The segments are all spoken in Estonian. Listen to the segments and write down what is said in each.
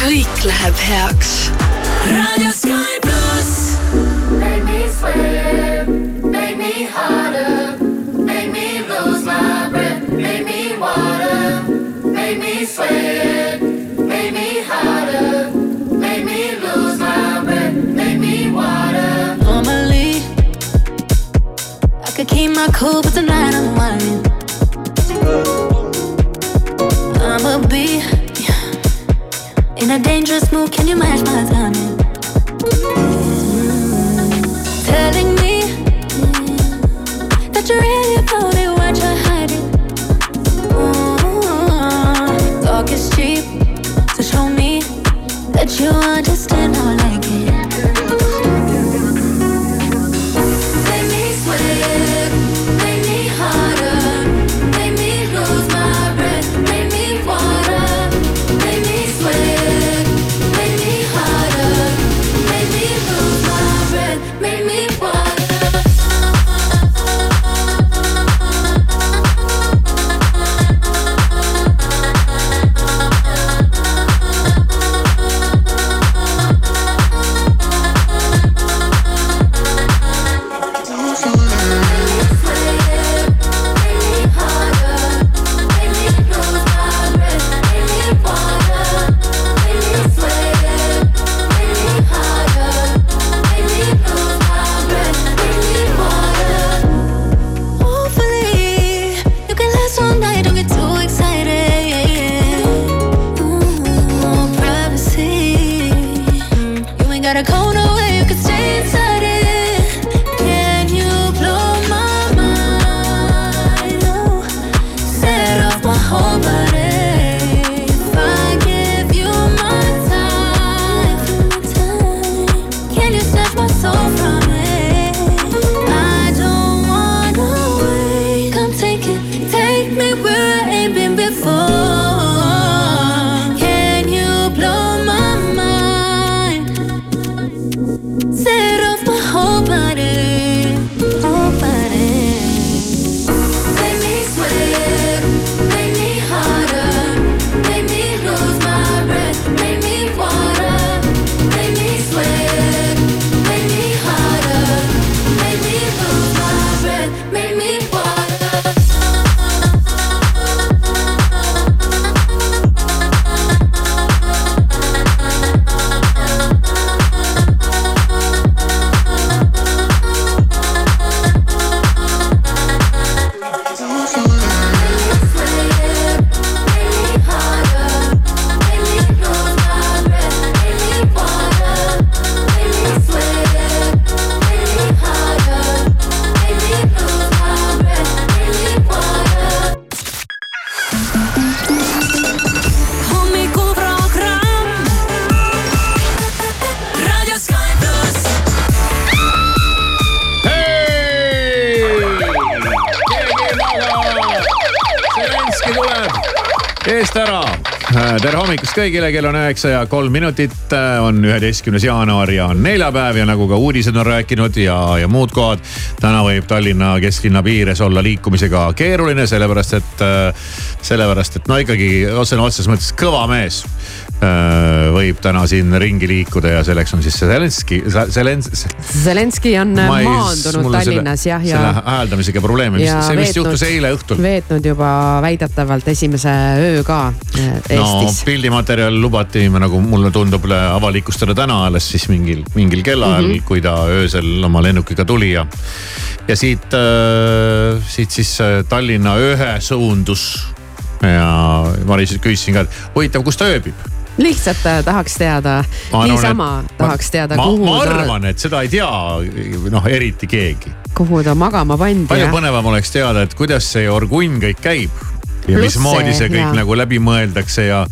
kõik läheb heaks. raadio Sky pluss. Make me sweat, make me harder, make me lose my breath, make me water, make me sweat, make me harder, make me lose my breath, make me water. Normally, I could keep my cool, but tonight I'm whining. A dangerous mood. Can you match my timing? Telling me that you're really about it, what you're hiding. Ooh, talk is cheap, so show me that you understand how kõigile, kell on üheksa ja kolm minutit, on üheteistkümnes jaanuar ja on neljapäev ja nagu ka uudised on rääkinud ja, ja muud kohad. täna võib Tallinna kesklinna piires olla liikumisega keeruline, sellepärast et, sellepärast et no ikkagi sõna otseses mõttes kõva mees äh, võib täna siin ringi liikuda ja selleks on siis see Zelenskõi, Zelens-. Zelenskõi on ei- maandunud mul on selle- Tallinnas jah, ja selle hääldamisega probleeme, mis, see vist juhtus eile õhtul. veetnud juba väidetavalt esimese öö ka no Eestis. pildimaterjal lubati, nagu mulle tundub, avalikustada täna alles siis mingil, mingil kellaajal mm. -hmm. kui ta öösel oma lennukiga tuli ja. ja siit äh,, siit siis äh, Tallinna ühe suundus. ja ma lihtsalt küsisin ka, et huvitav, kus ta ööbib. Lihtsalt äh, tahaks teada, niisama tahaks teada, ma, ma arvan, et seda ei tea noh, eriti keegi. kuhu ta magama pandi palju jah. põnevam oleks teada, et kuidas see orgunn kõik käib ja mismoodi see, kõik jaa. nagu läbi mõeldakse ja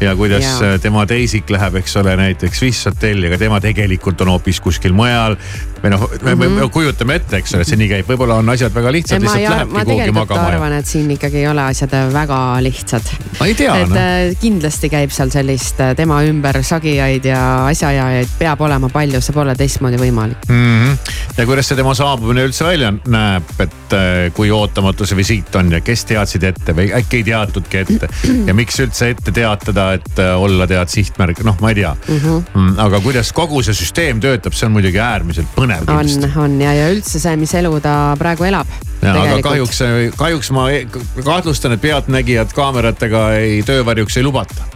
ja kuidas ja. tema teisik läheb, eks ole, näiteks Swiss hotelli, aga tema tegelikult on hoopis kuskil mujal. või noh, me, mm -hmm. me kujutame ette, eks ole, et see nii käib, võib-olla on asjad väga lihtsad, ma, lihtsalt ei, lähebki ma kuhugi magama arvan, ja. et siin ikkagi ei ole asjad väga lihtsad. ma ei tea et noh, äh, kindlasti käib seal sellist äh, tema ümber sagijaid ja asjaajajaid peab olema palju, see pole teistmoodi võimalik. mm -hmm. ja kuidas see tema saabumine üldse välja näeb, et äh, kui ootamatu see visiit on ja kes teadsid ette või äkki ei teatudki ette. ja miks üldse ette teatada, et äh, olla tead sihtmärk, noh, ma ei tea Mhm. mm. -hmm. aga kuidas kogu see süsteem töötab, see on muidugi äärmiselt põnev on, on ja, ja üldse see, mis elu ta praegu elab. Aga kahjuks, kahjuks ma e- kahtlustan, et pealtnägijad kaameratega ei, töövarjuks ei lubata.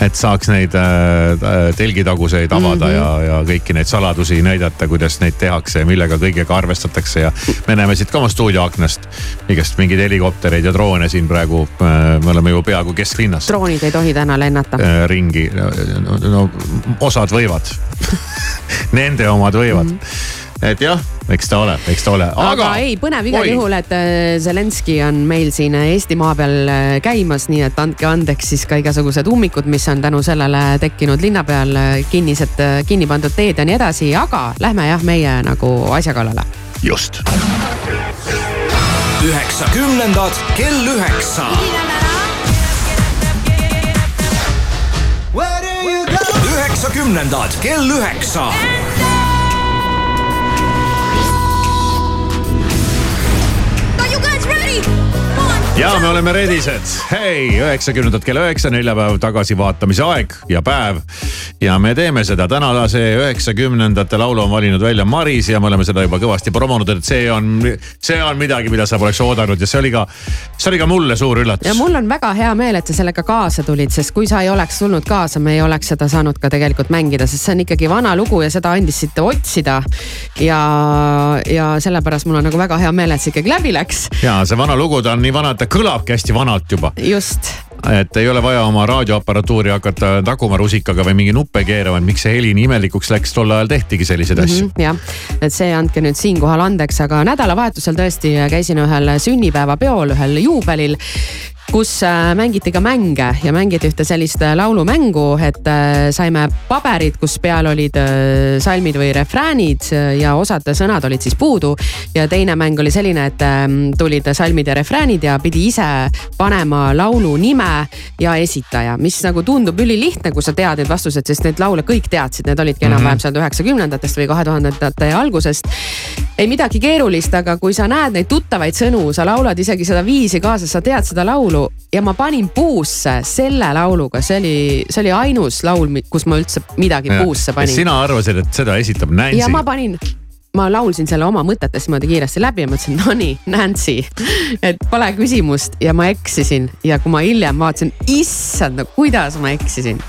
Et saaks neid äh, telgitaguseid avada mm -hmm. ja, ja kõiki neid saladusi näidata, kuidas neid tehakse ja millega kõigega arvestatakse ja me näeme siit ka oma stuudioaknast igast mingeid helikoptereid ja droone siin praegu. me oleme ju peaaegu kesklinnas droonid ei tohi täna lennata. äh, ringi. No, no osad võivad Nende omad võivad mm. -hmm et jah, eks ta ole, eks ta ole. aga, aga ei, põnev igal juhul, et äh, Zelenskõi on meil siin Eestimaa peal äh, käimas, nii et andke andeks siis ka igasugused ummikud, mis on tänu sellele tekkinud linna peal, kinnised, kinni pandud teed ja nii edasi, aga lähme jah, meie nagu asja kallale. just. üheksakümnendad kell üheksa. üheksakümnendad kell üheksa. Ja me oleme redised, hei, üheksakümnendad kell üheksa, neljapäev tagasivaatamise aeg ja päev. ja me teeme seda, tänase üheksakümnendate laulu on valinud välja Maris ja me oleme seda juba kõvasti promonud, et see on, see on midagi, mida sa poleks oodanud ja see oli ka, see oli ka mulle suur üllatus. ja mul on väga hea meel, et sa sellega kaasa tulid, sest kui sa ei oleks tulnud kaasa, me ei oleks seda saanud ka tegelikult mängida, sest see on ikkagi vana lugu ja seda andis siit otsida. ja, ja sellepärast mul on nagu väga hea meel, et see ikkagi läbi läks. ja see vana lugu, ta on nii vana, et ta kõlabki hästi vanalt juba. just et ei ole vaja oma raadioaparatuuri hakata taguma rusikaga või mingi nuppe keerama, et miks see heli nii imelikuks läks, tol ajal tehtigi selliseid asju mm. -hmm, jah, et see andke nüüd siinkohal andeks, aga nädalavahetusel tõesti käisin ühel sünnipäevapeol, ühel juubelil kus äh, mängiti ka mänge ja mängiti ühte sellist äh, laulumängu, et äh, saime paberid, kus peal olid salmid või refräänid ja osad sõnad olid siis puudu. ja teine mäng oli selline, et ähm, tulid salmid ja refräänid ja pidi ise panema laulu nime ja esitaja, mis nagu tundub ülilihtne, kui sa tead neid vastuseid, sest neid laule kõik teadsid, need olidki enam-vähem sealt üheksakümnendatest või kahe tuhandendate algusest. ei midagi keerulist, aga kui sa näed neid tuttavaid sõnu, sa laulad isegi seda viisi kaasa, sa tead seda laulu ja ma panin puusse selle lauluga, see oli, see oli ainus laul, kus ma üldse midagi ja, puusse panin. sina arvasid, et seda esitab Nancy? ja ma panin ma laulsin selle oma mõtetes niimoodi kiiresti läbi ja mõtlesin, no nii, Nancy. et pole küsimust ja ma eksisin ja kui ma hiljem vaatasin, issand, no kuidas ma eksisin.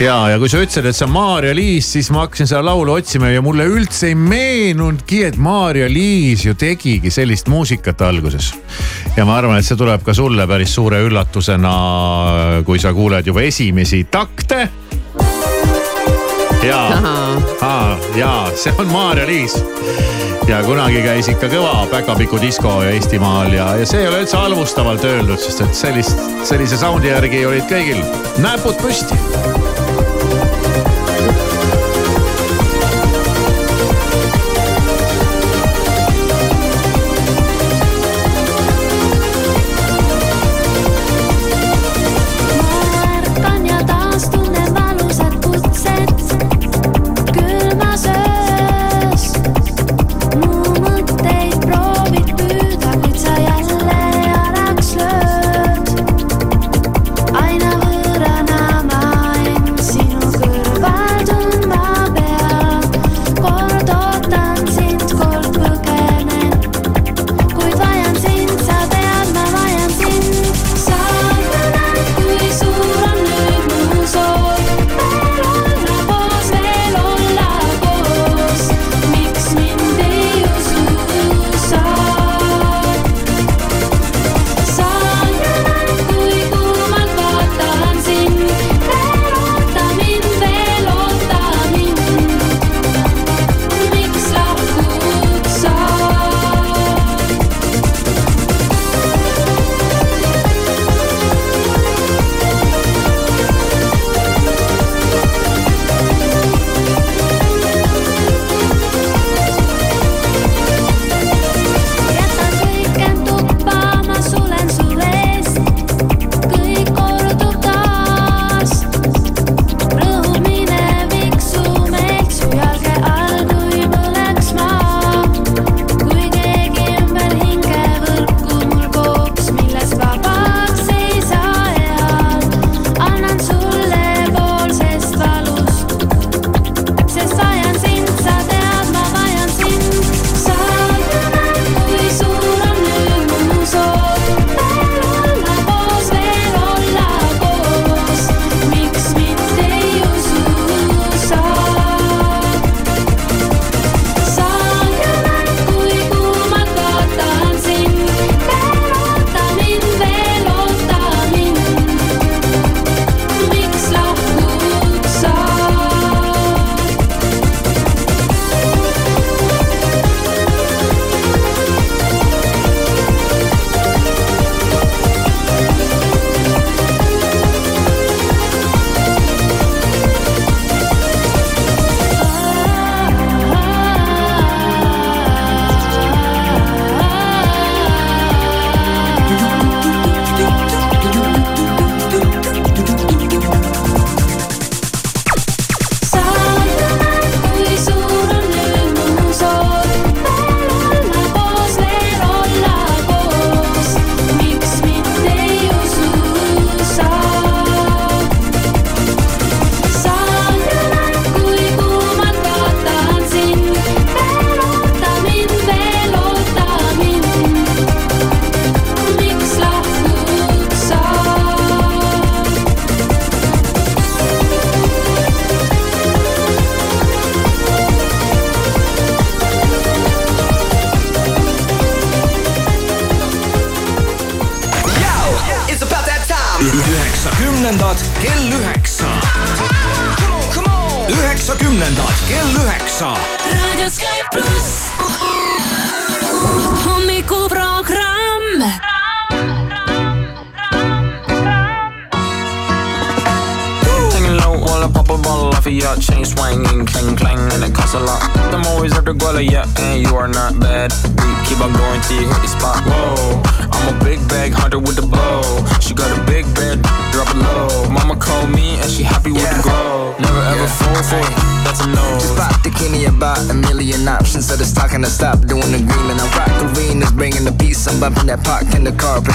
ja, ja kui sa ütlesid, et see on Maarja-Liis, siis ma hakkasin seda laulu otsima ja mulle üldse ei meenunudki, et Maarja-Liis ju tegigi sellist muusikat alguses. ja ma arvan, et see tuleb ka sulle päris suure üllatusena, kui sa kuuled juba esimesi takte ja, ja see on Maarja-Liis. ja kunagi käis ikka kõva päkapiku disko Eestimaal ja, ja see ei ole üldse halvustavalt öeldud, sest et sellist, sellise sound'i järgi olid kõigil näpud püsti the peace. I'm bumping that park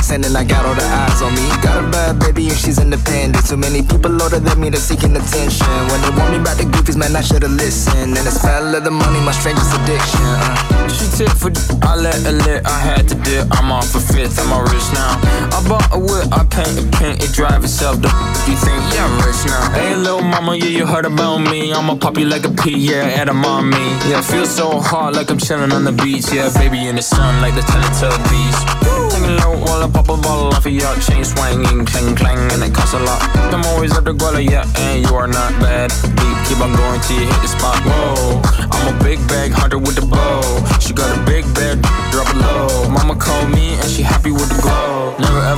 the I got all the eyes on me. Got a bad baby and she's independent. Too many people older than me, they're seeking attention. When they want me about the goofies, man, I should've listened. And the smell of the money, my strangest addiction. Uh. She tip for I let her lit, I had to dip. I'm off a fifth, I'm a rich now. I bought a whip, I paint it, paint it, drive itself. The you think, yeah, I'm rich now. Hey, little mama, yeah, you heard about me. I'ma pop you like a pea, yeah, at a mommy. Yeah, feel so hot like I'm chilling on the beach. Yeah, baby in the sun like the Teletubbies. Pop a off of your chain swinging, clang clang, and it costs a lot. I'm always at the guala, yeah, and you are not bad. Deep, keep on going till you hit the spot. Whoa, I'm a big bag hunter with the bow. She got a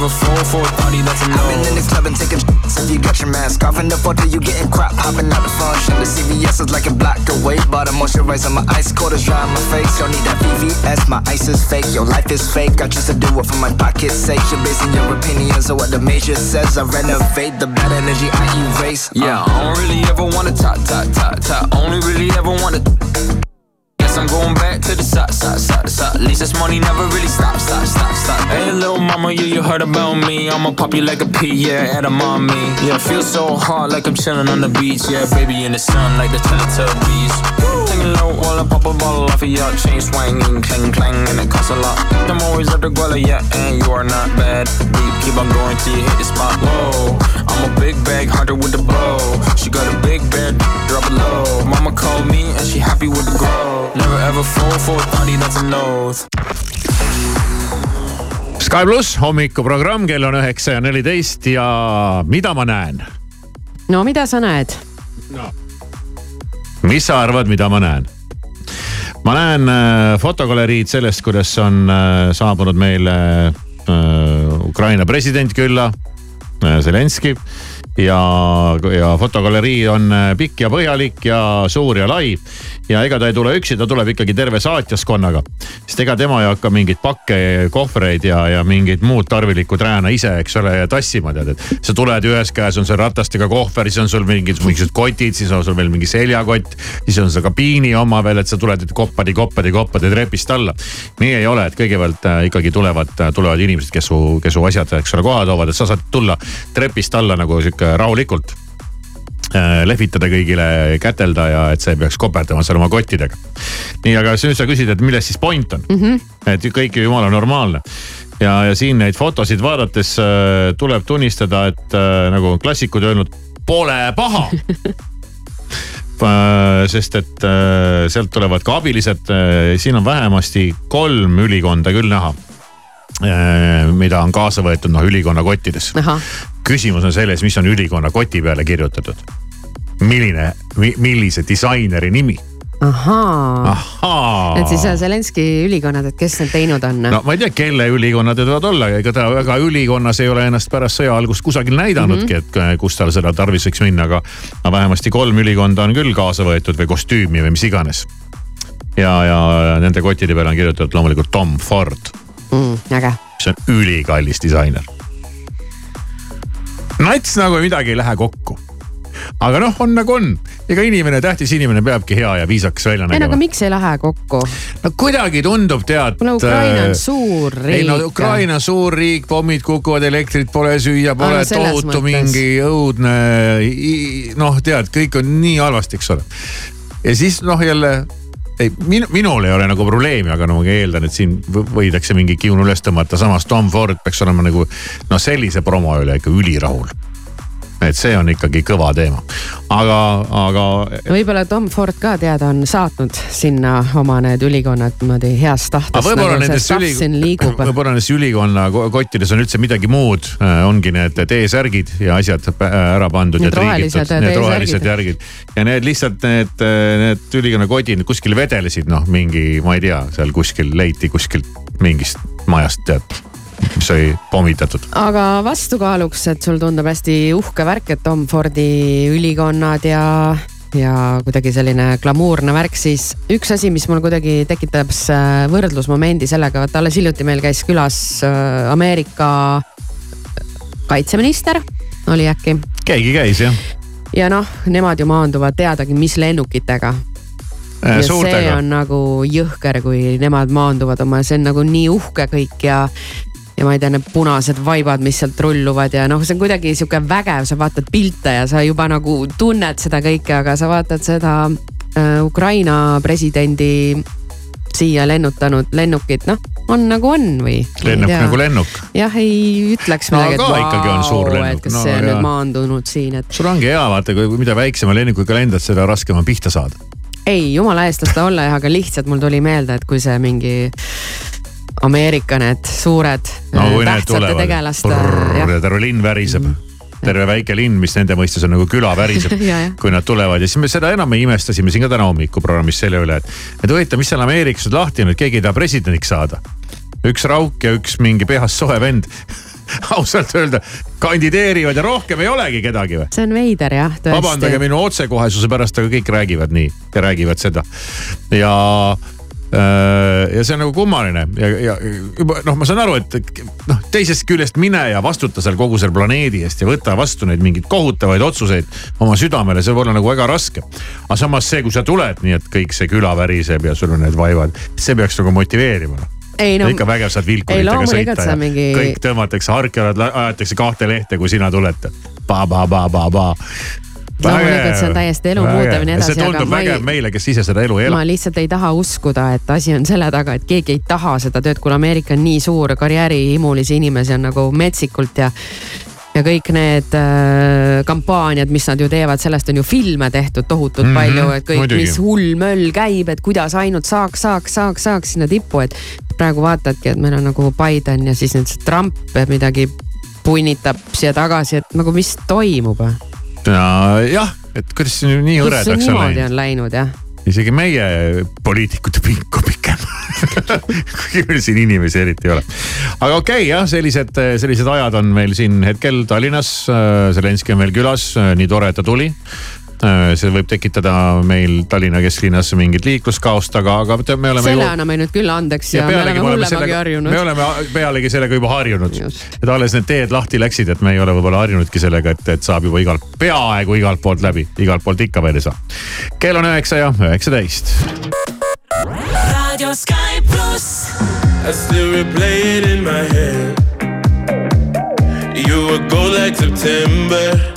ever fall for a thotty, that's a I've been in no. the club and taking shots. If you got your mask off in the photo, you getting crap hopping out the function. The CVS is like a block away, but I'm moisturizing my ice cold is dry on my face. Don't need that VVS, my ice is fake. Your life is fake. I choose to do it for my pocket's sake. You're basing your opinions on what the major says. I renovate the bad energy I erase. Uh, Yeah, I don't really ever wanna talk, talk, talk, talk. Only really ever wanna. I'm going back to the side, side, side, side. At least this money never really stop, stop, stop, stop. Hey, little mama, you, you heard about me. I'ma pop you like a pea, yeah, at a mommy. Yeah, feel so hot like I'm chilling on the beach. Yeah, baby in the sun like the Teletubbies. Taking low while I pop a bottle off of your chain swinging, clang clang, and it costs a lot. I'm always at the guala, yeah, and you are not bad. Deep, keep on going till you hit the spot. Whoa, I'm a big bag hunter with the bow. She got a big bed, drop it low. Mama called me and she happy with the grow. Never ever fall for a thotty, that's a nose. Sky pluss hommikuprogramm, kell on üheksa ja neliteist ja mida ma näen? no mida sa näed? Mis sa arvad, mida ma näen? ma näen äh, fotogaleriid sellest, kuidas on äh, saabunud meile äh, Ukraina president külla äh,, Zelenskõi ja, ja fotogalerii on äh, pikk ja põhjalik ja suur ja lai. Ja ega ta ei tule üksi, ta tuleb ikkagi terve saatjaskonnaga, sest ega tema ei hakka mingeid pakke, kohvreid ja, ja mingit muud tarvilikku rääna ise, eks ole, tassima tead, et. Sa tuled ühes käes on sul ratastega kohver, siis on sul mingid mingisugused kotid, siis on sul veel mingi seljakott, siis on see kabiini oma veel, et sa tuled koppadi, koppadi, koppadi trepist alla. nii ei ole, et kõigepealt äh, ikkagi tulevad, tulevad inimesed, kes su, kes su asjad, eks ole, koha toovad, et sa saad tulla trepist alla nagu sihuke rahulikult. äh, lehvitada kõigile, kätelda ja et sa ei peaks koperdama seal oma kottidega. nii, aga nüüd sa küsid, et milles siis point on mm? -hmm. et kõik ju jumala normaalne ja, ja siin neid fotosid vaadates äh, tuleb tunnistada, et äh, nagu on klassikud öelnud, pole paha Äh, sest et äh, sealt tulevad ka abilised, siin on vähemasti kolm ülikonda küll näha. mida on kaasa võetud noh ülikonna kottides küsimus on selles, mis on ülikonna koti peale kirjutatud. milline mi,, millise disaineri nimi? ahaa. ahaa. et siis äh, Zelenskõi ülikonnad, et kes need teinud on no ma ei tea, kelle ülikonnad need võivad olla, ega ta väga ülikonnas ei ole ennast pärast sõja algust kusagil näidanudki mm, -hmm. et kus tal seda tarvis võiks minna, aga. aga vähemasti kolm ülikonda on küll kaasa võetud või kostüümi või mis iganes. ja, ja nende kottide peale on kirjutatud loomulikult Tom Ford, mm,? äge. mis on ülikallis disainer. Nats nagu midagi ei lähe kokku. aga noh, on nagu on, ega inimene, tähtis inimene peabki hea ja viisakas välja ei no aga nägema. miks ei lähe kokku? no kuidagi tundub tead. kuule, Ukraina on suur riik. ei no Ukraina suur riik, pommid kukuvad, elektrit pole süüa, pole no tohutu mingi õudne, noh, tead, kõik on nii halvasti, eks ole. ja siis noh, jälle ei, min, minul ei ole nagu probleemi, aga no ma eeldan, et siin võ- võidakse mingi kiun üles tõmmata, samas Tom Ford peaks olema nagu noh, sellise promo üle ikka ülirahul et see on ikkagi kõva teema. aga, aga võib-olla Tom Ford ka teada on saatnud sinna oma need ülikonnad niimoodi heast tahtest võib-olla nagu nendes üli- nendes ülikonna ko- kottides on üldse midagi muud, ongi need T-särgid ja asjad ära pandud. Need rohelised need T-särgid. rohelised järgid ja need lihtsalt need, need ülikonna kodid kuskil vedelesid, noh mingi, ma ei tea, seal kuskil leiti kuskilt mingist majast tead, mis oli pommitatud. aga vastukaaluks, et sul tundub hästi uhke värk, et Tom Fordi ülikonnad ja, ja kuidagi selline glamuurne värk, siis üks asi, mis mul kuidagi tekitab võrdlusmomendi sellega, vaata alles hiljuti meil käis külas äh, Ameerika kaitseminister, oli äkki keegi käis jah, ja noh, nemad ju maanduvad teadagi, mis lennukitega. ja see suurtega. on nagu jõhker, kui nemad maanduvad oma, see on nagu nii uhke kõik ja ja ma ei tea, need punased vaibad, mis sealt rulluvad ja noh, see on kuidagi sihuke vägev, sa vaatad pilte ja sa juba nagu tunned seda kõike, aga sa vaatad seda äh, Ukraina presidendi siia lennutanud lennukit, noh, on nagu on või? lennuk nagu lennuk. jah, ei ütleks No midagi, aga ikkagi on suur lennuk. et kas No see on nüüd maandunud siin, et sul ongi hea, vaata, kui mida väiksema lennukiga lendad, seda raskem on pihta saada. ei, jumala eest las ta olla jah, aga lihtsalt mul tuli meelde, et kui see mingi Ameerika need suured no äh, tähtsate tegelaste, ja terve linn väriseb. Terve väike linn, mis nende mõistes on nagu küla väriseb kui nad tulevad. Ja siis me seda enam me imestasime siin ka täna hommikuprogrammis selle üle, et, et huvitav, mis seal Ameerikas nüüd lahti on, et keegi ei taha presidendiks saada. üks rauk ja üks mingi pehast soe vend ausalt öelda kandideerivad ja rohkem ei olegi kedagi või? see on veider jah, vabandage tõesti. minu otsekohesuse pärast, aga kõik räägivad nii ja räägivad seda. Ja ja see on nagu kummaline ja, ja juba noh, ma saan aru, et noh, teisest küljest mine ja vastuta seal kogu selle planeedi eest ja võta vastu neid mingeid kohutavaid otsuseid oma südamele, see võib olla nagu väga raske. aga samas see, kui sa tuled nii, et kõik see küla väriseb ja sul on need vaivad, see peaks nagu motiveerima noh ei no, ikka vägev saad vilkuritega sõita ja mingi- kõik tõmmatakse harkjalad, aetakse kahte lehte, kui sina tuled. Ba-ba-ba-ba-ba. Loomulikult see on täiesti elu nii edasi, see tundub vägev meile, kes ise seda elu ei ela ma. lihtsalt ei taha uskuda, et asi on selle taga, et keegi ei taha seda tööd, kuna Ameerika on nii suur, karjäärihimulis inimesi on nagu metsikult ja ja kõik need äh, kampaaniad, mis nad ju teevad, sellest on ju filme tehtud tohutult mm -hmm, palju, et kõik, mis hull möll käib, et kuidas ainult saaks, saaks, saaks, saaks sinna tippu, et praegu vaatadki, et meil on nagu Biden ja siis nüüd see Trump midagi punnitab siia tagasi, et nagu mis toimub. jah, et kuidas see nii hõredaks on läinud. on läinud jah? isegi meie poliitikute pink on pikem. kuigi meil siin inimesi eriti ei ole. aga okei okay, jah, sellised, sellised ajad on meil siin hetkel Tallinnas. Zelenskõi on meil külas, nii tore, et ta tuli. See võib tekitada meil Tallinna kesklinnas mingit liikluskaost, aga, aga me oleme selle ju anname nüüd küll andeks ja, ja me pealegi oleme me oleme hullemagi sellega, harjunud me. oleme pealegi sellega juba harjunud et alles need teed lahti läksid, et me ei ole võib-olla harjunudki sellega, et, et saab juba igalt, peaaegu igalt poolt läbi, igalt poolt ikka veel ei saa. kell on üheksa ja üheksateist. Radio Sky Plus. I still replay it in my head. You were gold like September,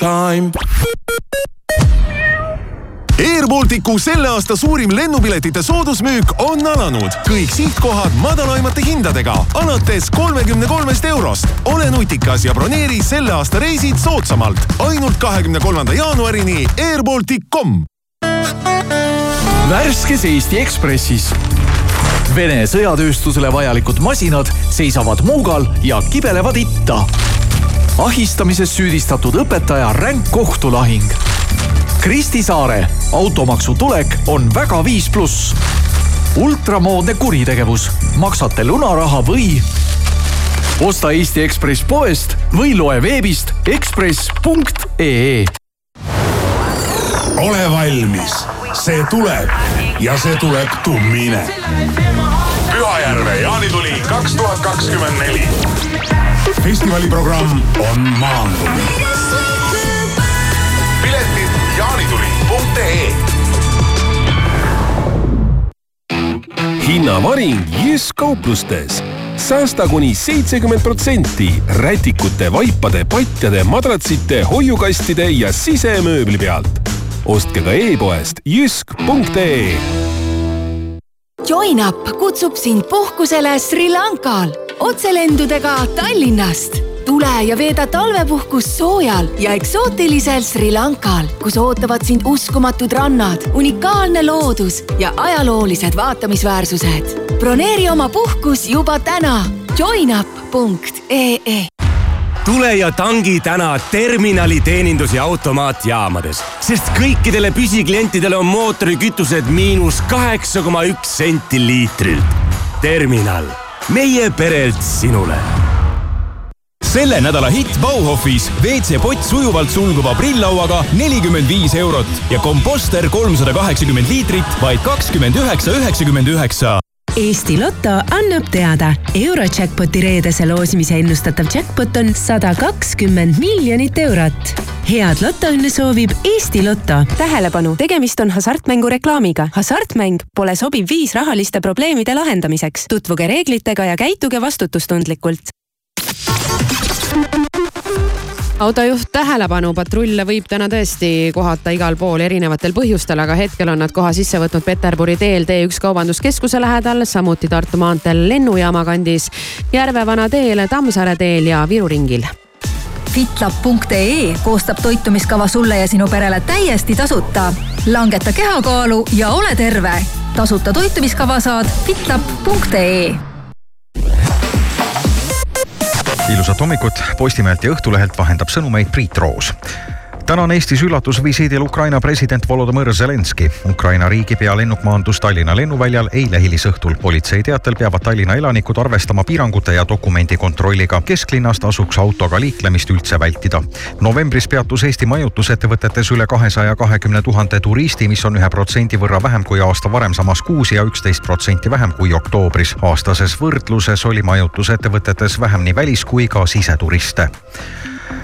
Time. Air Balticu selle aasta suurim lennupiletite soodusmüük on alanud. kõik sihtkohad madalaimate hindadega alates kolmekümne kolmest eurost. ole nutikas ja broneeri selle aasta reisid soodsamalt. ainult kahekümne kolmanda jaanuarini airbaltic.com. värskes Eesti Ekspressis. Vene sõjatööstusele vajalikud masinad seisavad Muugal ja kibelevad itta. Ahistamises süüdistatud õpetaja ränk kohtulahing. Kristi Saare automaksu tulek on väga viis pluss. ultramoodne kuritegevus, maksate lunaraha või osta Eesti Ekspress poest või loe veebist ekspress.ee ole valmis, see tuleb ja see tuleb tummine. Pühajärve jaanituli kaks tuhat kakskümmend neli. Festivali programm on maandunud. piletid jaanituli.ee hinnavaring Jysk kauplustes. säästa kuni seitsekümmend protsenti rätikute, vaipade, patjade, madratsite, hoiukastide ja sisemööbli pealt. ostke ka e-poest jysk.ee Join Up kutsub sind puhkusele Sri Lankal otselendudega Tallinnast. tule ja veeda talvepuhkus soojal ja eksootilisel Sri Lankal, kus ootavad sind uskumatud rannad, unikaalne loodus ja ajaloolised vaatamisväärsused. broneeri oma puhkus juba täna joinup.ee tule ja tangi täna terminali teenindus- ja automaatjaamades, sest kõikidele püsiklientidele on mootorikütused miinus kaheksa koma üks senti liitrilt. terminal, meie perelt sinule selle nädala hitt Bauhofis WC-pott sujuvalt sulguva prilllauaga nelikümmend viis eurot ja komposter kolmsada kaheksakümmend liitrit vaid kakskümmend üheksa, üheksakümmend üheksa. Eesti Loto annab teada, Eurojackpoti reedese loosimise ennustatav jackpot on sada kakskümmend miljonit eurot. head lotoõnne soovib Eesti Loto. tähelepanu, tegemist on hasartmängureklaamiga. hasartmäng pole sobiv viis rahaliste probleemide lahendamiseks. tutvuge reeglitega ja käituge vastutustundlikult autojuht tähelepanu, patrulle võib täna tõesti kohata igal pool erinevatel põhjustel, aga hetkel on nad koha sisse võtnud Peterburi teel T1 kaubanduskeskuse lähedal, samuti Tartu maanteel lennujaama kandis, Järvevana teel, Tammsaare teel ja Viru ringil fitlab.ee koostab toitumiskava sulle ja sinu perele täiesti tasuta. langeta kehakaalu ja ole terve. tasuta toitumiskava saad fitlab.ee ilusat hommikut, Postimehelt ja Õhtulehelt vahendab sõnumeid Priit Roos täna on Eestis üllatusvisiidil Ukraina president Volodõmõr Zelenskõi. Ukraina riigipea lennuk maandus Tallinna lennuväljal eile hilisõhtul. politsei teatel peavad Tallinna elanikud arvestama piirangute ja dokumendikontrolliga. kesklinnast asuks autoga liiklemist üldse vältida. novembris peatus Eesti majutusettevõtetes üle kahesaja kahekümne tuhande turisti, mis on ühe protsendi võrra vähem kui aasta varem samas kuus ja üksteist protsenti vähem kui oktoobris. aastases võrdluses oli majutusettevõtetes vähem nii välis kui ka siseturiste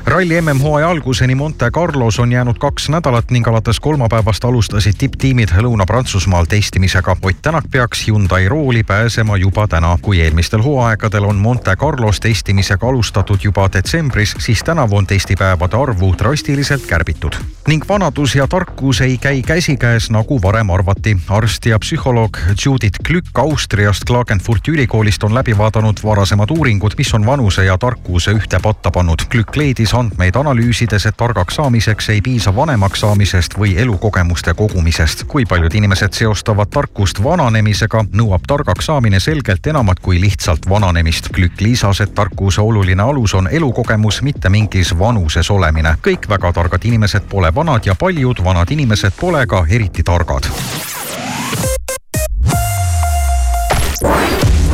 ralli MM-hooaja alguseni Monte Carlos on jäänud kaks nädalat ning alates kolmapäevast alustasid tipptiimid Lõuna-Prantsusmaal testimisega. Ott Tänak peaks Hyundai rooli pääsema juba täna. kui eelmistel hooaegadel on Monte Carlos testimisega alustatud juba detsembris, siis tänavu on testipäevade arvu drastiliselt kärbitud. ning vanadus ja tarkus ei käi käsikäes, nagu varem arvati. arst ja psühholoog Judith Glück Austriast Klagenfurti ülikoolist on läbi vaadanud varasemad uuringud, mis on vanuse ja tarkuse ühte patta pannud. Glück leidis andmeid analüüsides, et targaks saamiseks ei piisa vanemaks saamisest või elukogemuste kogumisest. kui paljud inimesed seostavad tarkust vananemisega, nõuab targaks saamine selgelt enamat kui lihtsalt vananemist. Glück lisas, et tarkuse oluline alus on elukogemus, mitte mingis vanuses olemine. kõik väga targad inimesed pole vanad ja paljud vanad inimesed pole ka eriti targad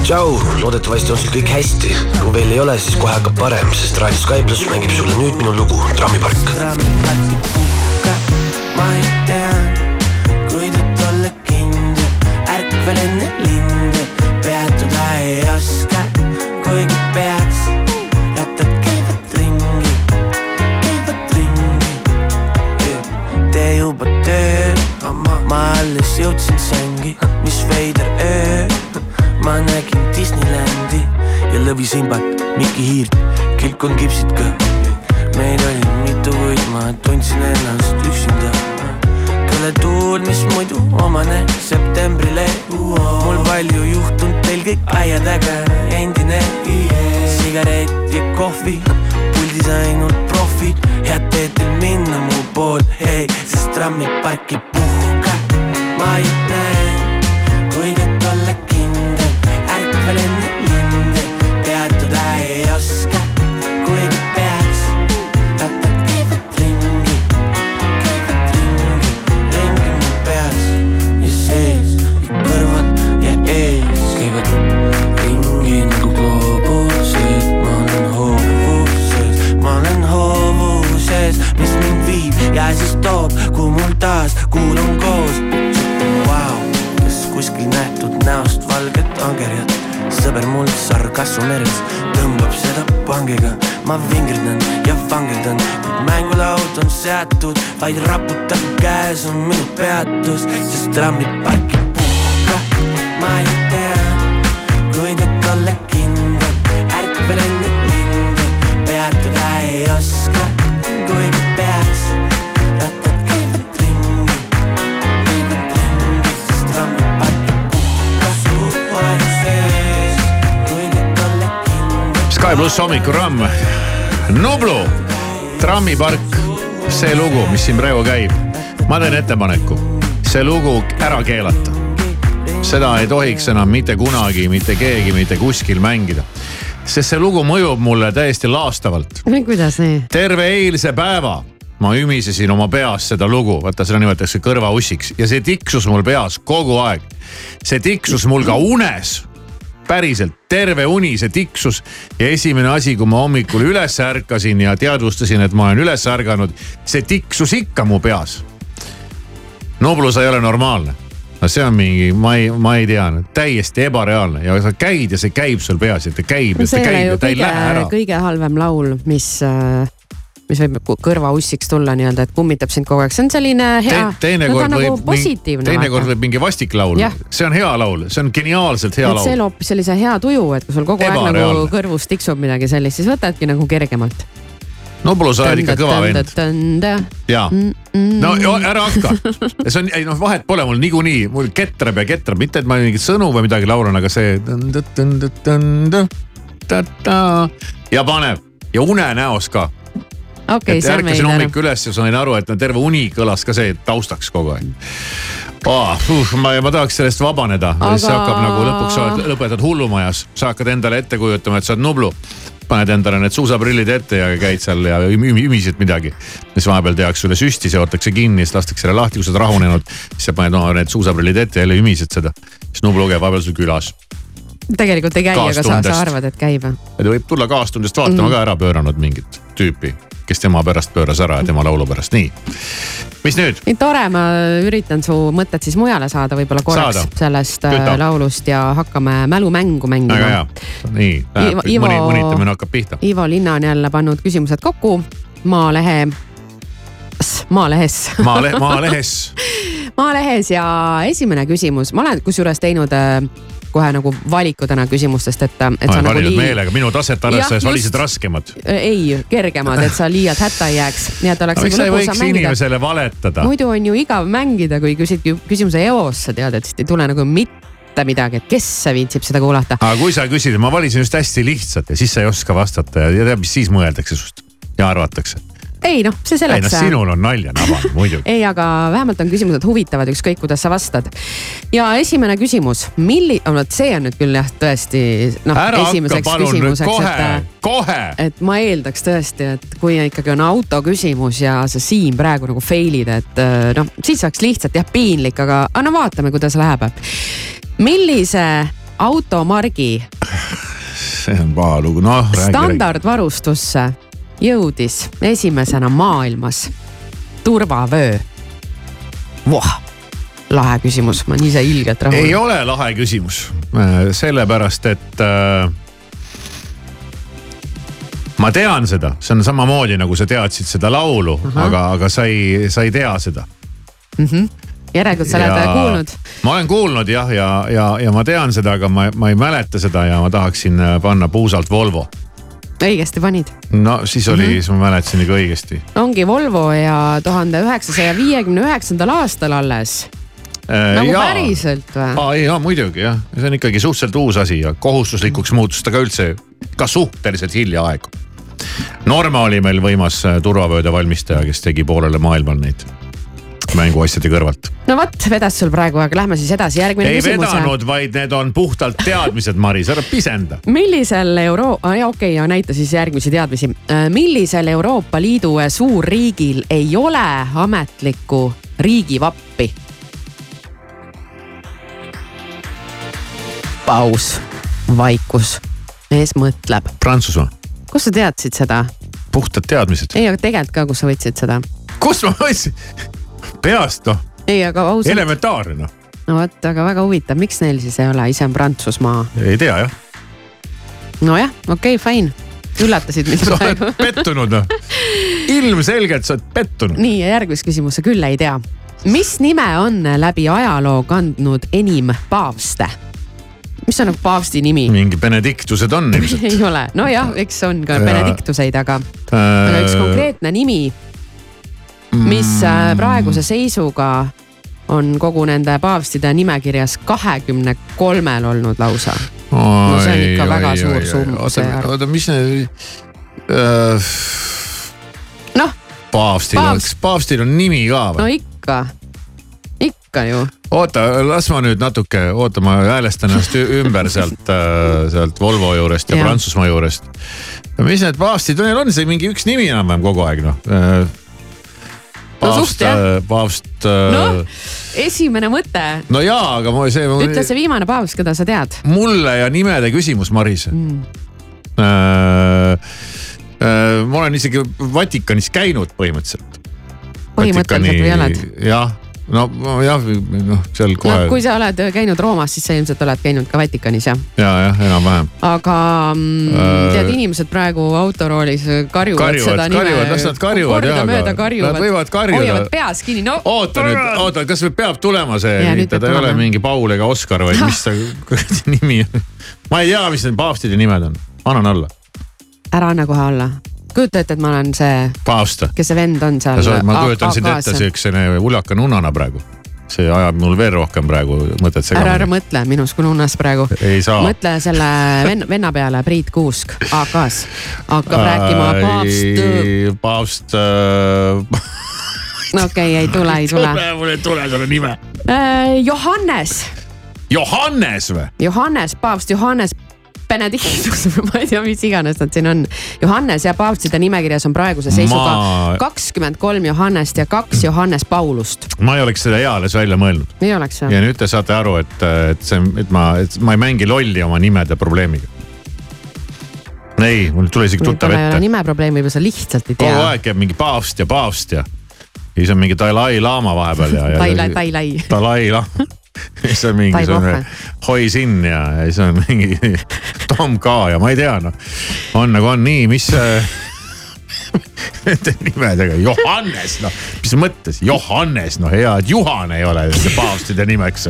tšau, loodetavasti on sul kõik hästi. kui veel ei ole, siis kohe hakkab parem, sest Raadio Sky pluss mängib sulle nüüd minu lugu Trammipark. ma ei tea, kuidas olla kindel, ärkvel enne linde, peatuda ei oska, kuigi peaks, jätad käivad ringi, käivad ringi. tee juba töö, ma alles jõudsin sängi, mis veider öö, ma nägin Disneylandi ja lõvisimbat, Mikki Hiirt, kilkon kipsid ka. meid oli mitu, kuid ma tundsin ennast üksinda. Kelle tuul, mis muidu omane septembrile. Mul palju juhtunud, teil kõik aia taga endine sigaret ja kohvi, puldis ainult profid, head teed teil minna mu poole, hei, sest trammipark ei puhka, ma ei näe, ärkvel vaid raputab käes on minu peatus, sest trammipark ei puhka, ma ei tea, kuidas olla kindel, ärkvel enne linde, peatuda ei oska, kuigi peaks, rattad käivad ringi, käivad ringi, sest trammipark ei puhka, su aeg sees, kuidas olla kindel. Sky pluss hommikuramm, Nublu, trammipark, see lugu, mis siin praegu käib. ma teen ettepaneku, see lugu ära keelata. seda ei tohiks enam mitte kunagi mitte keegi mitte kuskil mängida. sest see lugu mõjub mulle täiesti laastavalt. kuidas nii? terve eilse päeva ma ümisesin oma peas seda lugu, vaata seda nimetatakse kõrvaussiks ja see tiksus mul peas kogu aeg. see tiksus mul ka unes päriselt terve uni see tiksus ja esimene asi, kui ma hommikul üles ärkasin ja teadvustasin, et ma olen üles ärganud, see tiksus ikka mu peas. Noblu, sa ei ole normaalne. no see on mingi, ma ei, ma ei tea, täiesti ebareaalne ja sa käid ja see käib sul peas ja ta käib ja ta käib ja ta ei lähe ära,. kõige halvem laul, mis, mis võib ku- kõrvaussiks tulla nii-öelda, et kummitab sind kogu aeg, see on selline hea, no ta teinekord nagu võib, positiivne. teinekord võib mingi vastik laul see on hea laul, see on geniaalselt hea et see laul. loob sellise hea tuju, et kui sul kogu aeg nagu kõrvus tiksub midagi sellist, siis võtadki nagu kergemalt. Noblu, sa oled ikka kõva vend. Mm, no ära hakka, see on, ei noh, vahet pole mul niikuinii, mul ketrab ja ketrab, mitte et ma mingit sõnu või midagi laulan, aga see. ja paneb ja unenäos ka. okei, et see ärkasin hommikul üles ja sain aru, et no terve uni kõlas ka see taustaks kogu aeg oh,. Uh, ma, ma tahaks sellest vabaneda aga..., Aga- hakkab nagu lõpuks sa oled, lõpetad hullumajas, sa hakkad endale ette kujutama, et sa oled Nublu paned endale need suusaprillid ette ja käid seal ja üm- üm- ümised midagi. siis vahepeal tehakse sulle süsti, seotakse kinni, siis lastakse selle lahti, kui sa oled rahunenud. siis sa paned oma need suusaprillid ette ja jälle ümised seda. siis Nublu käib vahepeal sul külas. Tegelikult ei käi, aga sa, sa arvad, et käib. ja ta võib tulla kaastundest vaatama Mhm. ka ära pööranud mingit tüüpi, kes tema pärast pööras ära ja tema laulu pärast, nii. mis nüüd? nii tore, ma üritan su mõtted siis mujale saada võib-olla korraks Saada. sellest äh, Küta. laulust ja hakkame mälumängu mängima. väga hea, nii, mõni, mõnitamine hakkab pihta. Ivo Linna on jälle pannud küsimused kokku Maalehe, Maalehes. Maale, Maalehes, Maalehes ja esimene küsimus, ma olen kusjuures teinud äh, kohe nagu valiku täna küsimustest, et, et ma olen nagu valinud lii- meelega, minu taset arvestades valisid raskemad. ei, kergemad, et sa liialt hätta ei jääks, nii et oleks miks nagu sa ei võiks inimesele valetada? muidu on ju igav mängida, kui küsid kü- küsimuse eos, sa tead, et siis ei tule nagu mitte midagi, et kes viitsib seda kuulata. aga kui sa küsid, ma valisin just hästi lihtsat ja siis sa ei oska vastata ja tead, mis siis mõeldakse sinust ja arvatakse. Ei noh, see ei noh, selleks. sinul on nalja nabanud muidugi. ei, aga vähemalt on küsimused huvitavad, ükskõik kuidas sa vastad. ja esimene küsimus, milli-, vot see on nüüd küll jah, tõesti noh, ära hakka palun nüüd kohe et, kohe. et ma eeldaks tõesti, et kui ikkagi on auto küsimus ja sa Siim praegu nagu fail'id, et äh, noh, siis oleks lihtsalt jah piinlik, aga, aga no vaatame, kuidas läheb. millise automargi see on paha lugu, noh. standardvarustusse jõudis esimesena maailmas turvavöö. voh, lahe küsimus, ma olen ise ilgelt rahul. ei ole lahe küsimus, sellepärast et äh, ma tean seda, see on samamoodi nagu sa teadsid seda laulu uh, -huh. aga, aga sa ei, sa ei tea seda mm. -hmm järelikult sa oled kuulnud? ma olen kuulnud jah, ja, ja, ja, ja ma tean seda, aga ma, ma ei mäleta seda ja ma tahaksin äh, panna puusalt Volvo. Õigesti panid. no siis oli mm, -hmm. siis ma mäletasin ikka õigesti. ongi Volvo ja tuhande üheksasaja viiekümne üheksandal aastal alles äh,. nagu jaa. päriselt või? aa jaa muidugi jah, see on ikkagi suhteliselt uus asi ja kohustuslikuks muutus ta ka üldse ka suhteliselt hiljaaegu. Norma oli meil võimas äh, turvavööde valmistaja, kes tegi poolele maailmale neid mänguasjade kõrvalt. no vot, vedas sul praegu, aga lähme siis edasi, järgmine ei küsimus. ei vedanud, vaid need on puhtalt teadmised, Maris, ära pisenda. millisel euro-, okei okay,, näita siis järgmisi teadmisi. Äh, millisel Euroopa Liidu suurriigil ei ole ametlikku riigivappi? paus, vaikus, mees mõtleb. Prantsusmaa. kust sa teadsid seda? puhtad teadmised. ei, aga tegelikult ka, kust sa võtsid seda? kust ma võtsin? Peast noh. ei, aga ausalt. elementaarne noh. no vot, aga väga huvitav, miks neil siis ei ole, ise on Prantsusmaa? ei tea jah. nojah, okei okay,, fine üllatasid mind sa praegu. oled pettunud noh. ilmselgelt sa oled pettunud. nii ja järgmist küsimust sa küll ei tea. mis nime on läbi ajaloo kandnud enim paavste? mis on nagu paavsti nimi? mingi Benedictused on ilmselt ei ole, nojah, eks on ka ja... Benedictuseid, aga äh..., aga üks konkreetne nimi mis äh, praeguse seisuga on kogu nende paavstide nimekirjas kahekümne kolmel olnud lausa. no see on ikka oi, väga oi, suur summ. oota, oota, mis need äh,? noh. paavstil Paavst... oleks, paavstil on nimi ka või? no ikka, ikka ju. oota, las ma nüüd natuke, oota, ma häälestan ennast ümber sealt, äh, sealt Volvo juurest ja, ja. Prantsusmaa juurest. mis need paavstid, neil on see mingi üks nimi enam-vähem kogu aeg noh äh, no,, äh, paavst. Äh, noh, esimene mõte. no jaa, aga ma see. ütle see viimane paavst, keda sa tead. mulle ja nimede küsimus, Maris mm.. Äh, äh, ma olen isegi Vatikanis käinud põhimõtteliselt. põhimõtteliselt või oled? jah no jah, noh seal kohe no,. kui sa oled käinud Roomas, siis sa ilmselt oled käinud ka Vatikanis jah? ja, jah, enam-vähem. aga mm, äh, tead, inimesed praegu autoroolis karjuvad, karjuvad seda nime. karjuvad, las nad karjuvad jah, aga karjuvad. nad võivad karjuda. hoiavad peas kinni, no. oota nüüd, oota, kas peab tulema see, ta ei ole mingi Paul ega Oskar, vaid mis ta nimi on? ma ei tea, mis need paavstide nimed on, annan alla. ära anna kohe alla kujuta ette, et ma olen see. paavst. kes see vend on seal. ma kujutan sind ette siukene uljaka nunnana praegu see ajab mul veel rohkem praegu mõtet segamini. ära, ära mõtle minus kui nunnas praegu. mõtle selle venna, venna peale, Priit Kuusk AK-s hakkab rääkima paavst. paavst äh.... no okei okay,, ei tule, ei tule. mul ei tule selle nime äh,. Johannes. Johannes või? Johannes, paavst Johannes Benedictus või ma ei tea, mis iganes nad siin on. Johannes ja paavstide nimekirjas on praeguse seisuga kakskümmend ma... kolm Johannest ja kaks Johannes Paulust. ma ei oleks seda eales välja mõelnud. ei oleks jah. ja nüüd te saate aru, et, et see, et ma, et ma ei mängi lolli oma nimede probleemiga. ei, mul tuli isegi tuttav ette. nime probleem, võib-olla sa lihtsalt ei tea. kogu aeg käib mingi paavst ja paavst ja siis on mingi Dalai-laama vahepeal ja, ja. Dalai, Dalai. Dalai-laama siis on mingisugune Hoisin ja, ja siis on mingi Tom K ja ma ei tea noh. on nagu on nii, mis nende nimedega, Johannes noh, mis mõttes, Johannes noh, hea, et Juhan ei ole paavstide nimeks.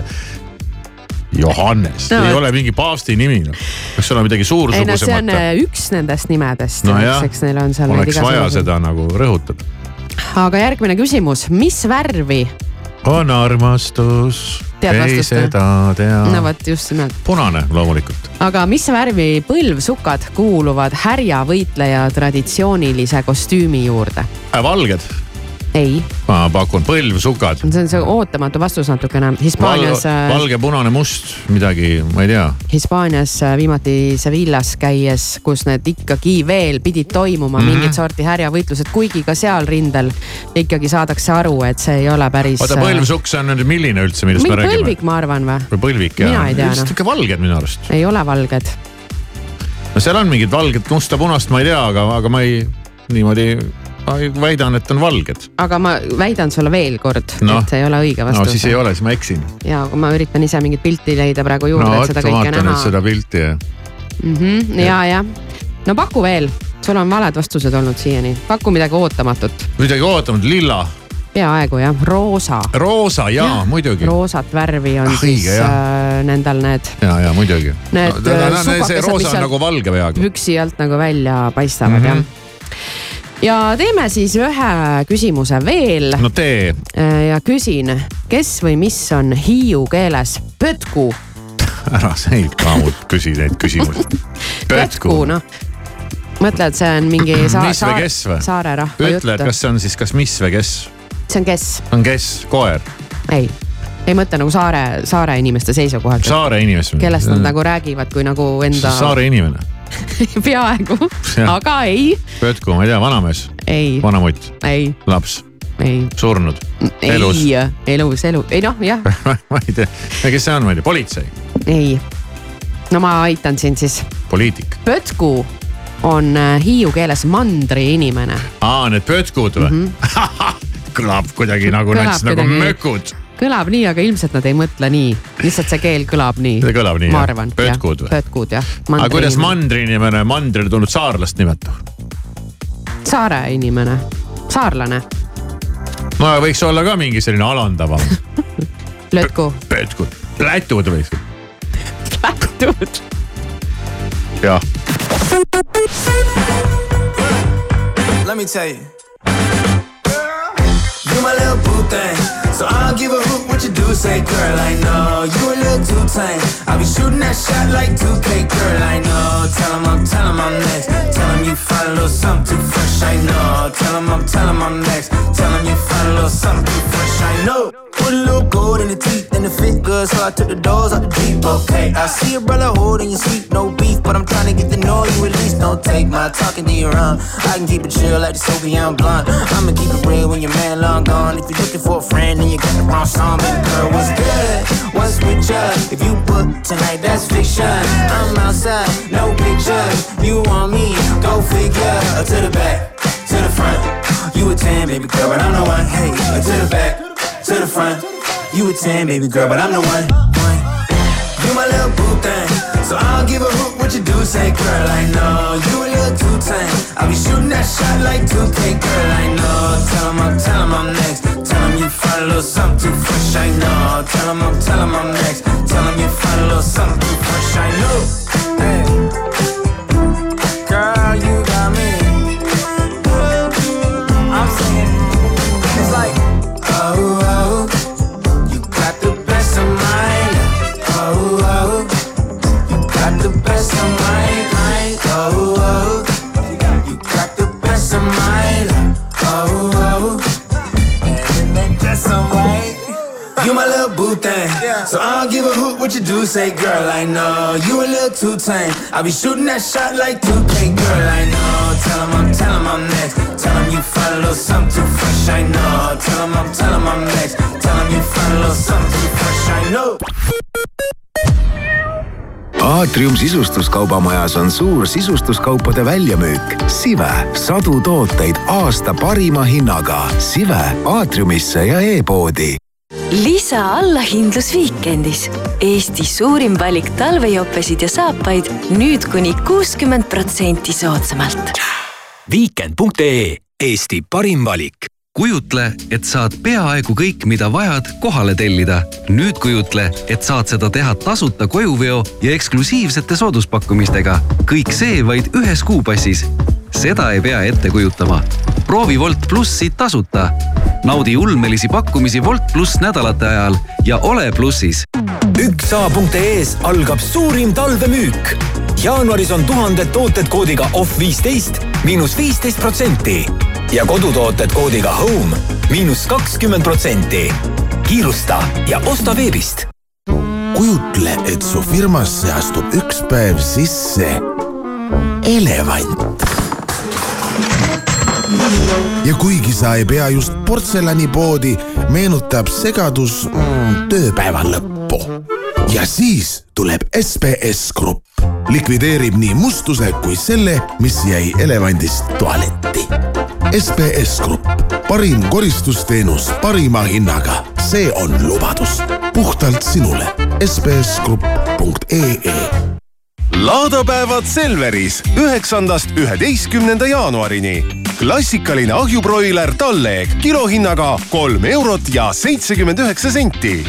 Johannes no,, ei ole mingi paavsti nimi noh, peaks olema midagi suursugusemat. no see on äh, üks nendest nimedest no, eks neil on seal. oleks vaja seda nagu rõhutada. aga järgmine küsimus, mis värvi? On armastus ei seda tea. no vot, just nimelt. punane loomulikult. aga mis värvi põlvsukad kuuluvad härjavõitleja traditsioonilise kostüümi juurde äh,? valged. ei, ma pakun põlvsukad. see on see ootamatu vastus natukene. Hispaanias, valge, punane, must, midagi, ma ei tea. Hispaanias äh, viimati Sevillas käies, kus need ikkagi veel pidid toimuma mm. -hmm. mingit sorti härjavõitlused, kuigi ka seal rindel ikkagi saadakse aru, et see ei ole päris. oota, põlvsukk, see on nüüd milline üldse, millest me mingi räägime? põlvik, ma arvan või? või põlvik jah Mina ei tea, noh. ikka valged minu arust. ei ole valged. no seal on mingid valget, musta, punast, ma ei tea, aga, aga ma ei, niimoodi ma väidan, et on valged. aga ma väidan sulle veel kord Noh. et see ei ole õige no vastus siis ei ole, siis ma eksin. ja aga ma üritan ise mingit pilti leida praegu juurde no no,, et seda, kõike vaatan nüüd näha seda pilti ja mm. -hmm, ja, ja no paku veel, sul on valed vastused olnud siiani, paku midagi ootamatut, midagi ootamatut, lilla, peaaegu jah, roosa. roosa ja muidugi. roosat värvi on Ah, siis õige, äh, nendel need ja, ja muidugi. Need, äh, see supakesed, roosa mis on seal- nagu püksi alt nagu välja paistavad mm. -hmm. jah. Ja teeme siis ühe küsimuse veel no tee, Äh, ja küsin, kes või mis on hiiu keeles pötku? ära neid ka mul küsi neid küsimusi. pötku, noh. mõtle, et see on mingi sa kes või? saare rahva ütle, et jutt. kas see on siis, kas mis või kes? see on kes? on kes, koer, ei, ei mõtle nagu saare, saare inimeste seisukohalt. saare inimene. kellest nad nagu räägivad kui nagu enda. saare inimene, peaaegu, aga ei, Pötku, ma ei tea, vanamees, ei, vanamutt, ei, laps, ei, surnud, elus, ei, elus, elu, ei noh, jah, ma ei tea, kes see on, ma ei tea, politsei, ei. no ma aitan sind siis. poliitik. pötku on äh, hiiu keeles mandri inimene. aa, need pötkud või? Mm? -hmm. kõlab kuidagi nagu nagu mökud. Kõlab nii, aga ilmselt nad ei mõtle nii, lihtsalt see keel kõlab nii. see kõlab nii, ma jah arvan. pötkud või? pötkud jah. aga kuidas? mandriinimene mandrile tulnud saarlast nimetab? saare inimene, saarlane, no võiks olla ka mingi selline alandavam. lötku, pötkud, lätud võiks. lätud. jah, Let me tell you. You my little boo thing. So I'll give a hoot what you do say, girl. I know you a little too tame. I'll be shooting that shot like 2K, girl. I know. Tell him I'm, tell him I'm next. Tell him you find a little something too fresh. I know. Tell him I'm, tell him I'm next. Tell him you find a little something too fresh. I know. Put a little gold in the teeth and the fit good, so I took the doors out the deep. Okay, I see a brother holding your seat, no beef, but I'm trying to get to know you at least. Don't take my talking to your own. I can keep it chill like the Soviet blonde. I'ma keep it real when long gone. If you're looking for a friend and you got the wrong song, baby girl, what's good? What's with ya? If you book tonight, that's fiction. I'm outside, no pictures. You want me? Go figure. To the back, to the front. You a 10, baby girl, but I'm the one. Hey, to the back, to the front. You a 10, baby girl, but I'm the one. one. You my little boo thing. So I'll give a hoot what you do say, girl. I know you a little too tame. I'll be shooting that shot like 2K, girl. I know. Tell him I'm, tell him I'm next. Tell him you find a little something too fresh. I know. Tell him I'm, tell him I'm next. Tell him you find a little something too fresh. I know. Boo thing. So I don't give a hoot what you do say, girl. I know you a little too tame. I'll be shooting that shot like 2K, girl. I know. Tell him I'm, tell him I'm next. Tell him you find a little something too fresh. I know. Tell him I'm, tell him I'm next. Tell him you find a little something too fresh. I know. aatrium sisustuskaubamajas on suur sisustuskaupade väljamüük. Sive, sadu tooteid aasta parima hinnaga. Sive aatriumisse ja e-poodi lisa allahindlus Viikendis. Eesti suurim valik talvejopesid ja saapaid nüüd kuni kuuskümmend protsenti soodsamalt. Viikend.ee Eesti parim valik. kujutle, et saad peaaegu kõik, mida vajad, kohale tellida. nüüd kujutle, et saad seda teha tasuta kojuveo ja eksklusiivsete sooduspakkumistega. kõik see vaid ühes kuupassis. seda ei pea ette kujutama. proovi Wolt plussi tasuta. Naudi ulmelisi pakkumisi Wolt pluss nädalate ajal ja ole plussis üksa.ee-s algab suurim talvemüük. jaanuaris on tuhanded tooted koodiga off viisteist miinus viisteist protsenti. ja kodutooted koodiga Home miinus kakskümmend protsenti. kiirusta ja osta veebist. kujutle, et su firmasse astub üks päev sisse elevant. Ja kuigi sa ei pea just portselanipoodi, meenutab segadus mm, tööpäeva lõppu. ja siis tuleb SBS Grupp, likvideerib nii mustuse kui selle, mis jäi elevandist tualetti. SBS Grupp, parim koristusteenus parima hinnaga, see on lubadus puhtalt sinule. sbsgrupp.ee laadapäevad Selveris üheksandast üheteistkümnenda jaanuarini. klassikaline ahjubroiler talleeg kilohinnaga kolm eurot ja seitsekümmend üheksa senti.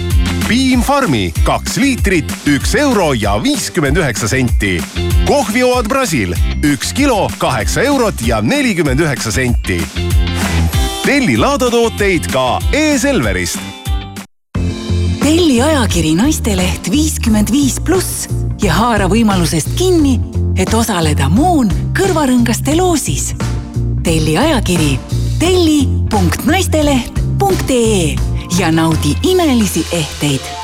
Piim Farmi kaks liitrit, üks euro ja viiskümmend üheksa senti. kohvioad Brasil üks kilo, kaheksa eurot ja nelikümmend üheksa senti. telli laadatooteid ka e-Selverist telli ajakiri Naisteleht viiskümmend viis pluss ja haara võimalusest kinni, et osaleda Moon kõrvarõngaste loosis. telli ajakiri telli.naisteleht.ee ja naudi imelisi ehteid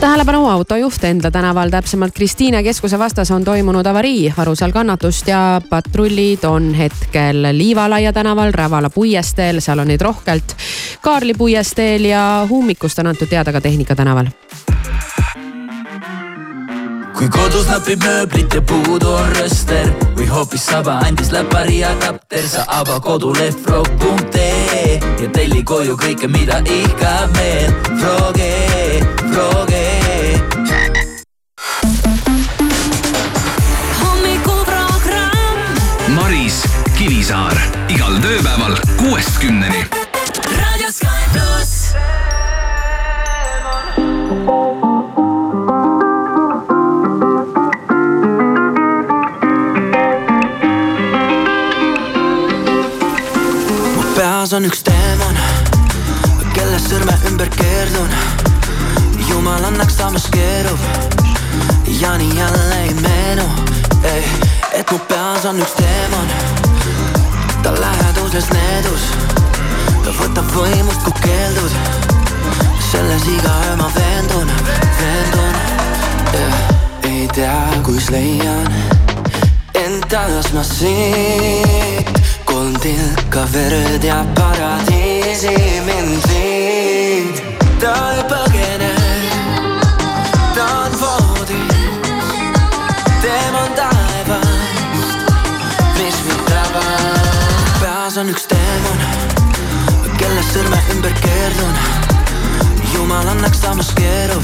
tähelepanu autojuht Endla tänaval, täpsemalt Kristiine keskuse vastas on toimunud avarii, varusel kannatust ja patrullid on hetkel Liivalaia tänaval, Rävala puiesteel, seal on neid rohkelt. Kaarli puiesteel ja ummikust on antud teada ka Tehnika tänaval kui kodus napib mööblit ja puudu on rööster või hoopis saba andis läpari adapter, sa ava koduleht frog.ee ja telli koju kõike, mida ihkab meel. Froge, Froge. hommikuprogramm. Maris Kivisaar igal tööpäeval kuuest kümneni. raadio Sky pluss. peas on üks teemant, kellest sõrme ümber keerdun. Jumal annaks samas keerub ja nii jälle ei meenu, et mu peas on üks teemant. ta läheduses needus, ta võtab võimust, kui keeldud. selles iga öö ma veendun, veendun. ei tea, kus leian end taas ma siit kolm tilka verd ja paradiisi mind viid. ta ei kellest sõrme ümber keerdun. jumal annaks samas keerub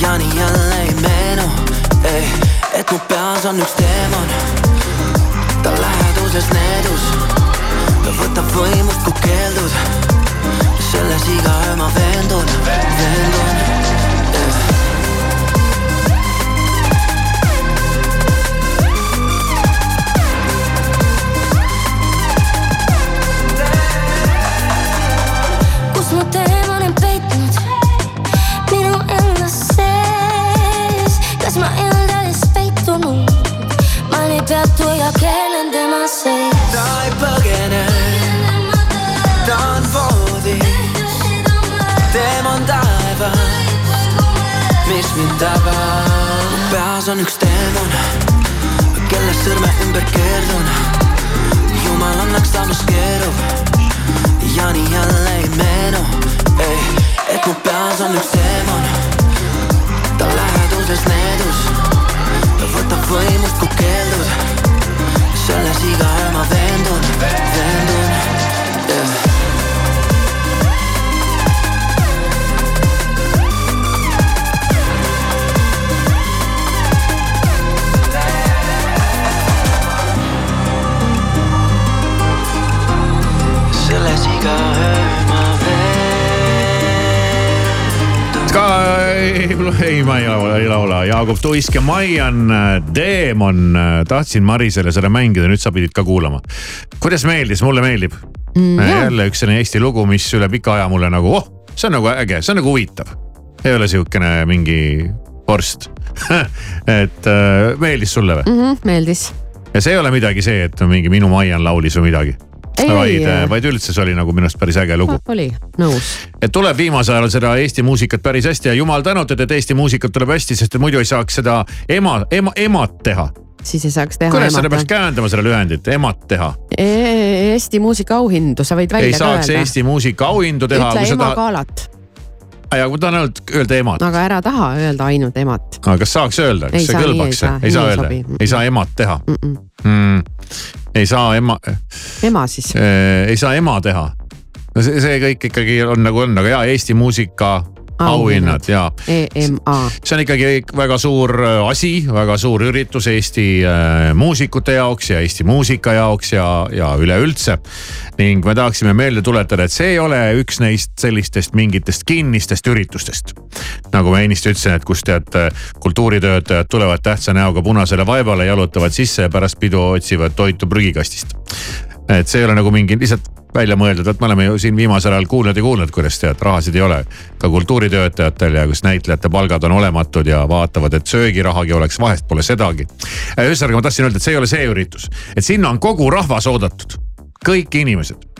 ja nii jälle ei meenu, et mu peas on üks teemon ta läheduses needus, ta võtab võimust, kui keeldud. selles iga öö ma veendun, veendun. Tuisk ja Maian Teemon. tahtsin Marisele seda mängida, nüüd sa pidid ka kuulama. kuidas meeldis, mulle meeldib Mm, jaa. jälle üks selline Eesti lugu, mis üle pika aja mulle nagu, oh, see on nagu äge, see on nagu huvitav. ei ole sihukene mingi vorst et äh, meeldis sulle või? mm. -hmm, meeldis ja see ei ole midagi see, et mingi Minu Maian laulis või midagi. Ei, vaid ei., vaid üldse see oli nagu minu arust päris äge lugu. oli, nõus. et tuleb viimasel ajal seda Eesti muusikat päris hästi ja jumal tänatud, et Eesti muusikat tuleb hästi, sest muidu ei saaks seda ema, ema, emat teha. siis ei saaks teha selle emat, peaks käändama selle lühendit, emat teha? E- Eesti muusikaauhindu, sa võid välja ei ka saaks öelda. Eesti muusika auhindu teha. ütle emakalat, ja kui tahan ainult öelda emat, aga ära taha öelda ainult emat. aga kas saaks öelda, Ei kas see saa, nii ei kõlbaks, saa, ei saa ei öelda, ei saa emat teha Mm -mm. mm,? ei saa ema, ema siis. ei saa ema teha. no see, see kõik ikkagi on nagu on, aga ja Eesti muusika auhinnad ja EMA. see on ikkagi väga suur äh, asi, väga suur üritus Eesti äh, muusikute jaoks ja Eesti muusika jaoks ja, ja üleüldse. ning me tahaksime meelde tuletada, et see ei ole üks neist sellistest mingitest kinnistest üritustest. nagu ma ennist ütlesin, et kus tead äh, kultuuritöötajad tulevad tähtsa näoga punasele vaevale, jalutavad sisse ja pärast pidu otsivad toitu prügikastist. et see ei ole nagu mingi lihtsalt välja mõeldud, et me oleme ju siin viimasel ajal kuulnud ja kuulnud, kuidas tead, rahasid ei ole. ka kultuuritöötajatel ja kus näitlejate palgad on olematud ja vaatavad, et söögirahagi oleks, vahest pole sedagi. ühesõnaga, ma tahtsin öelda, et see ei ole see üritus, et sinna on kogu rahvas oodatud, kõik inimesed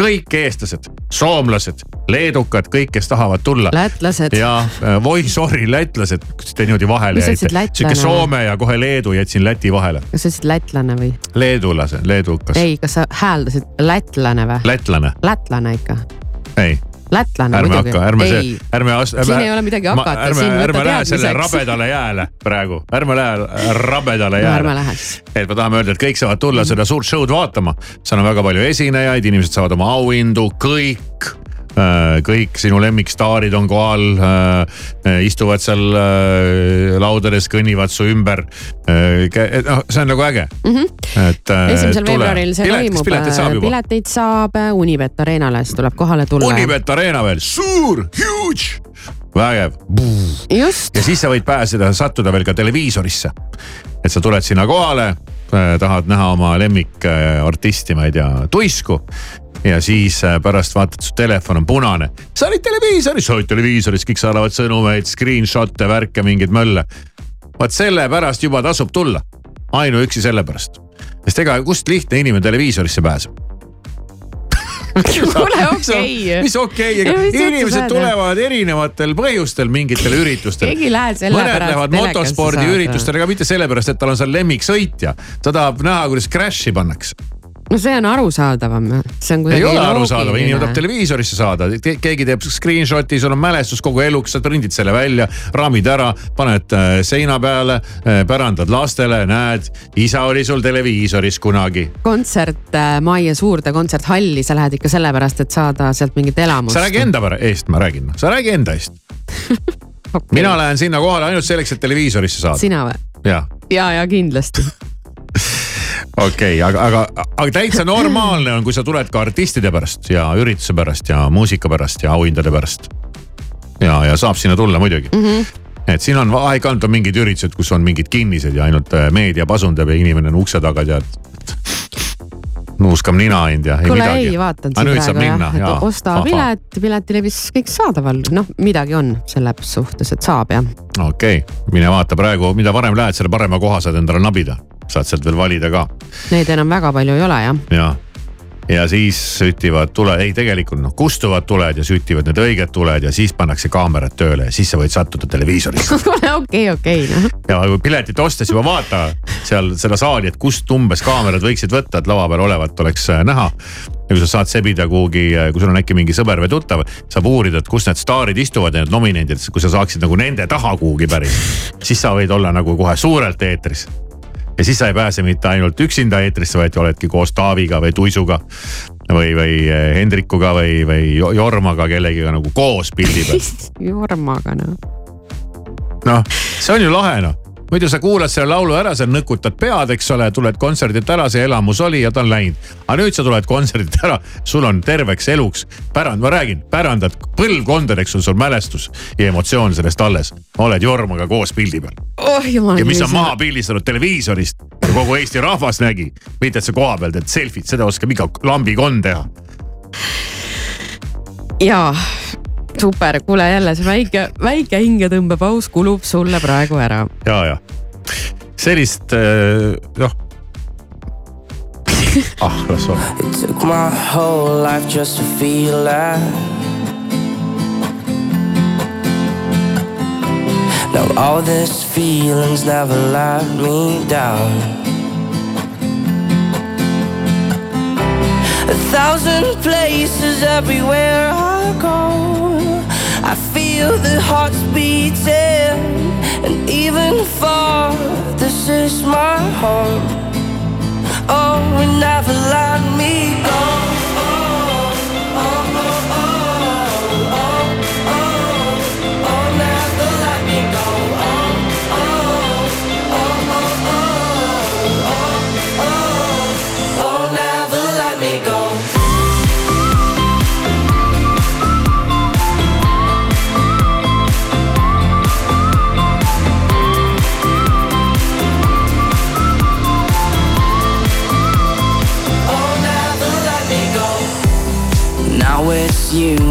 kõik eestlased, soomlased, leedukad, kõik, kes tahavad tulla. lätlased. ja äh, voi sorry, lätlased, kus te niimoodi vahele jäite. sihuke Soome ja kohe Leedu jätsin Läti vahele. kas sa ütlesid lätlane või? leedulase, leedukas. ei, kas sa hääldasid lätlane või? lätlane, lätlane ikka. ei lätlane ärme muidugi. ärme see ei, ärme as-. Siin ei ole midagi hakata, ärme ärme lähe selle rabedale jääle praegu, ärme lähe rabedale no jääle ärme lähe siis. et me tahame öelda, et kõik saavad tulla seda suurt show'd vaatama. seal on väga palju esinejaid, inimesed saavad oma auhindu, kõik. Kõik sinu lemmikstaarid on kohal, istuvad seal äh, laudades, kõnnivad su ümber. noh, see on nagu äge, et. esimesel veebruaril see toimub, pileteid saab juba. pileteid saab äh, Unibet Arenale, siis tuleb kohale tulla. Unibet Arena veel, suur, huge, vägev. ja siis sa võid pääseda, sattuda veel ka televiisorisse. et sa tuled sinna kohale, tahad näha oma lemmikartisti, ma ei tea, tuisku. ja siis äh, pärast vaatad, su telefon on punane. sa olid televiisoris, sa olid televiisoris, kõik saadavad sõnumeid, screenshot'e, värke, mingeid mölle. vaat sellepärast juba tasub tulla, ainuüksi sellepärast. sest ega kust lihtne inimene televiisorisse pääseb kuule, okei. mis okei okay,, inimesed tulevad erinevatel põhjustel mingitele üritustele. keegi ei lähe selle mõned pärast lähevad telekasse motospordiüritustele, aga mitte sellepärast, et tal on seal lemmiksõitja. ta tahab näha, kuidas crash'i pannakse. No see on arusaadavam, see on ei kuidagi ole arusaadav, inimene tahab televiisorisse saada, keegi teeb screenshot'i, sul on mälestus kogu eluks, sa prindid selle välja, raamid ära, paned äh, seina peale, pärandad lastele, näed, isa oli sul televiisoris kunagi. kontsert äh, Maie Suurde kontserthalli, sa lähed ikka sellepärast, et saada sealt mingit elamust. sa räägi enda eest, ma räägin, sa räägi enda eest okay.. mina lähen sinna kohale ainult selleks, et televiisorisse saada. sina või? jah ja, ja kindlasti. Okei okay,, aga, aga, aga täitsa normaalne on, kui sa tuled ka artistide pärast ja ürituse pärast ja muusika pärast ja auhindade pärast. ja, ja saab sinna tulla muidugi mm. -hmm. et siin on aeg-ajalt on mingid üritused, kus on mingid kinnised ja ainult äh, meedia pasundab ja inimene on ukse taga tead. nuuskab nina ainult ja ei kuule midagi. ei, vaatan aga siin praegu jah, ja et osta pilet, piletilevis kõik saadaval, noh midagi on selles suhtes, et saab jah. okei okay., mine vaata praegu, mida varem lähed, selle parema koha saad endale nabida, saad sealt veel valida ka Neid enam väga palju ei ole jah. ja, ja siis sütivad tule, ei tegelikult noh, kustuvad tuled ja sütivad need õiged tuled ja siis pannakse kaamerad tööle ja siis sa võid sattuda televiisorisse. kuule okei, okei noh. ja kui piletit ostes juba vaata seal seda saali, et kust umbes kaamerad võiksid võtta, et lava peal olevat oleks äh, näha. ja kui sa saad sebida kuhugi, kui sul on äkki mingi sõber või tuttav, saab uurida, et kus need staarid istuvad ja need nominendid, kui sa saaksid nagu nende taha kuhugi päris, siis sa võid olla nagu kohe suurelt eetris ja siis sa ei pääse mitte ainult üksinda eetrisse, vaid oledki koos Taaviga või Tuisuga või, või eh, Hendrikuga või, või Jo- Jormaga kellegiga nagu koos pildi peal. Jormaga noh. noh, see on ju lahe noh muidu sa kuulad selle laulu ära, sa nõkutad pead, eks ole, tuled kontserdilt ära, see elamus oli ja ta on läinud. aga nüüd sa tuled kontserdilt ära, sul on terveks eluks pärand, ma räägin, pärandad põlvkondadeks on sul mälestus ja emotsioon sellest alles. oled Jormaga koos pildi peal oh ja mis on maha pildistanud televiisorist ja kogu Eesti rahvas nägi, mitte et sa koha peal teed selfit, seda oskab iga lambikond teha. jaa, super, kuule jälle see väike, väike hingetõmbepaus kulub sulle praegu ära. ja, ja sellist äh, noh, ah, las olla. It took my whole life just to feel that. Now all these feelings never let me down. A thousand places everywhere I go. I feel the hearts beating, and even far, this is my home. Oh, and never let me go.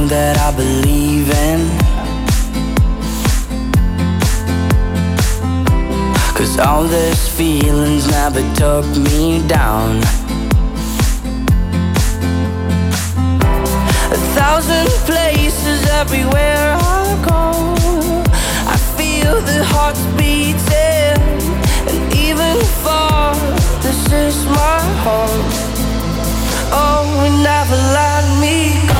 That I believe in. Cause all these feelings never took me down. A thousand places everywhere I go. I feel the hearts beating, and even far, this is my home. Oh, never let me go.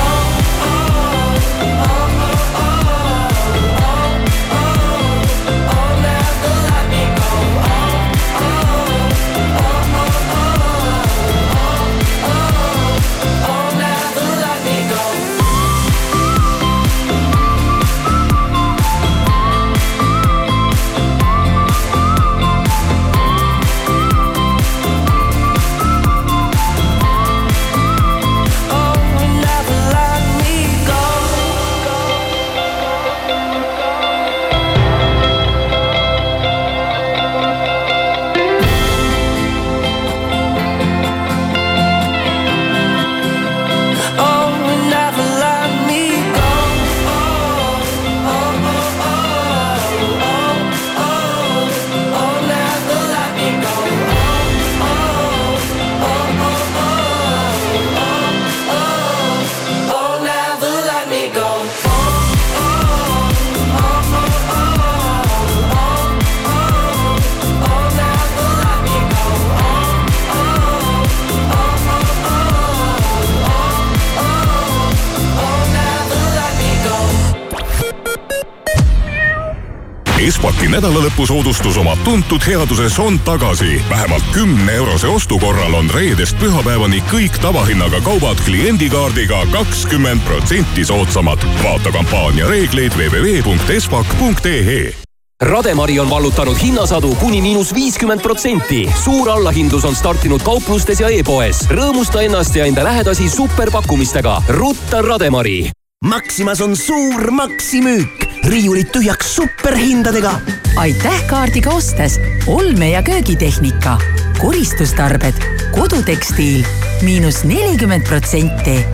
Espaki nädalalõpusoodustus oma tuntud headuses on tagasi. vähemalt kümne eurose ostu korral on reedest pühapäevani kõik tavahinnaga kaubad kliendikaardiga kakskümmend protsenti soodsamad. vaata kampaania reegleid www.espak.ee Rademari on vallutanud hinnasadu kuni miinus viiskümmend protsenti. suur allahindlus on startinud kauplustes ja e-poes. rõõmusta ennast ja enda lähedasi superpakkumistega. rutta Rademari. Maximas on suur maksimüük, riiulid tühjaks superhindadega. aitäh kaardiga ostes olme- ja köögitehnika, koristustarbed, kodutekstiil miinus nelikümmend protsenti.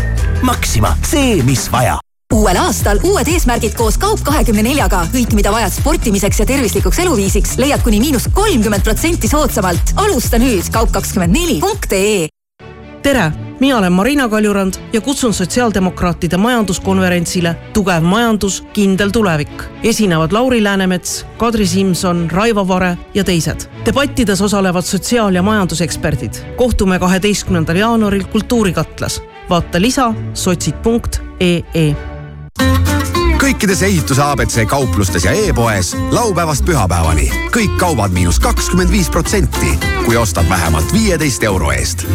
Maxima, see, mis vaja uuel aastal uued eesmärgid koos Kaup kahekümne neljaga. kõik, mida vajad sportimiseks ja tervislikuks eluviisiks, leiad kuni miinus kolmkümmend protsenti soodsamalt. alusta nüüd kaup24.ee tere, mina olen Marina Kaljurand ja kutsun sotsiaaldemokraatide majanduskonverentsile Tugev majandus, kindel tulevik. esinevad Lauri Läänemets, Kadri Simson, Raivo Vare ja teised. debattides osalevad sotsiaal- ja majanduseksperdid. kohtume kaheteistkümnendal jaanuaril Kultuurikatlas. vaata lisa sotsid.ee kõikides ehituse abc kauplustes ja e-poes laupäevast pühapäevani kõik kaubad miinus kakskümmend viis protsenti, kui ostad vähemalt viieteist euro eest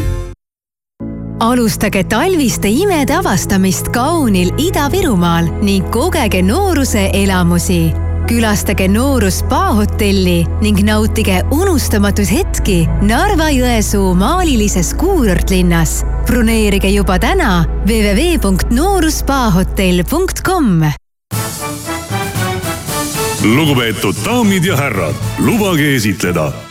alustage talviste imede avastamist kaunil Ida-Virumaal ning kogege nooruse elamusi. külastage Nooru spaahotelli ning nautige unustamatuid hetki Narva-Jõesuu maalilises kuurortlinnas. broneerige juba täna www.nooruspahotell.com lugupeetud daamid ja härrad, lubage esitleda.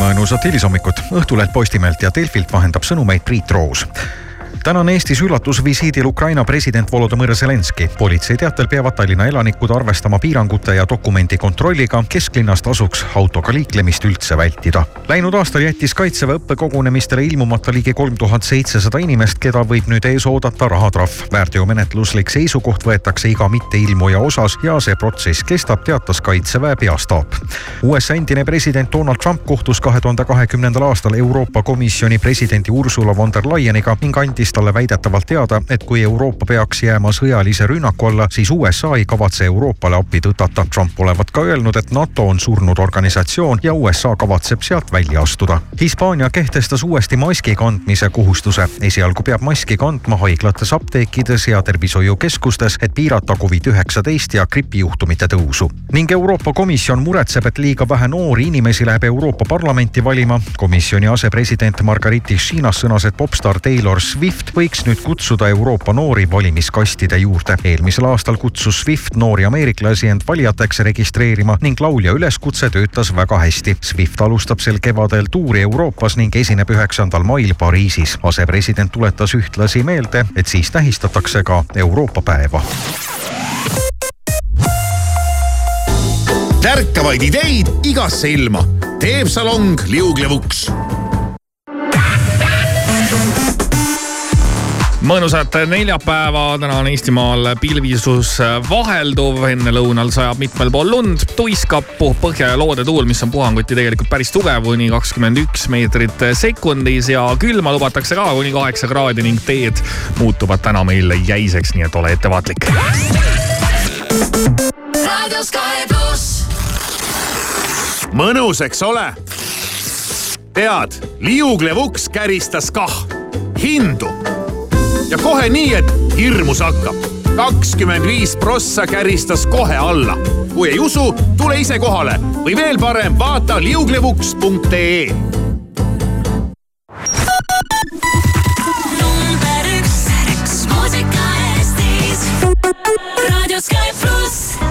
mõnusat hilishommikut, Õhtuleht Postimehelt ja Delfilt vahendab sõnumeid Priit Roos täna on Eestis üllatusvisiidil Ukraina president Volodõmõr Zelenskõi. politsei teatel peavad Tallinna elanikud arvestama piirangute ja dokumendi kontrolliga. kesklinnas tasuks autoga liiklemist üldse vältida. Läinud aastal jättis kaitseväe õppekogunemistele ilmumata ligi kolm tuhat seitsesada inimest, keda võib nüüd ees oodata rahatrahv. väärteomenetluslik seisukoht võetakse iga mitteilmuja osas ja see protsess kestab, teatas kaitseväe peastaap. USA endine president Donald Trump kohtus kahe tuhande kahekümnendal aastal Euroopa Komisjoni presidendi Ursula von der Leyeniga ning andis talle väidetavalt teada, et kui Euroopa peaks jääma sõjalise rünnaku alla, siis USA ei kavatse Euroopale appi tõtata. Trump olevat ka öelnud, et NATO on surnud organisatsioon ja USA kavatseb sealt välja astuda. Hispaania kehtestas uuesti maski kandmise kohustuse. esialgu peab maski kandma haiglates, apteekides ja tervishoiukeskustes, et piirata Covid-19 ja gripijuhtumite tõusu. ning Euroopa Komisjon muretseb, et liiga vähe noori inimesi läheb Euroopa Parlamenti valima. komisjoni asepresident Margariti Šiinas sõnas, et popstaar Taylor Swift Swift võiks nüüd kutsuda Euroopa noori valimiskastide juurde. eelmisel aastal kutsus Swift noori ameeriklasi end valijateks registreerima ning laulja üleskutse töötas väga hästi. Swift alustab sel kevadel tuuri Euroopas ning esineb üheksandal mail Pariisis. asepresident tuletas ühtlasi meelde, et siis tähistatakse ka Euroopa päeva. tärkavaid ideid igasse ilma teeb salong liuglevuks mõnusat neljapäeva, täna on Eestimaal pilvisus vahelduv, enne lõunal sajab mitmel pool lund, tuiskab põhja ja loodetuul, mis on puhanguti tegelikult päris tugev, kuni kakskümmend üks meetrit sekundis. Ja külma lubatakse ka kuni kaheksa kraadi ning teed muutuvad täna meil jäiseks, nii et ole ettevaatlik. mõnus, eks ole? tead, liuglevuks käristas kah hindu ja kohe nii, et hirmus hakkab. kakskümmend viis prossa käristas kohe alla. kui ei usu, tule ise kohale või veel parem, vaata liuglevuks.ee number üks, üks muusika Eestis. raadio Sky pluss.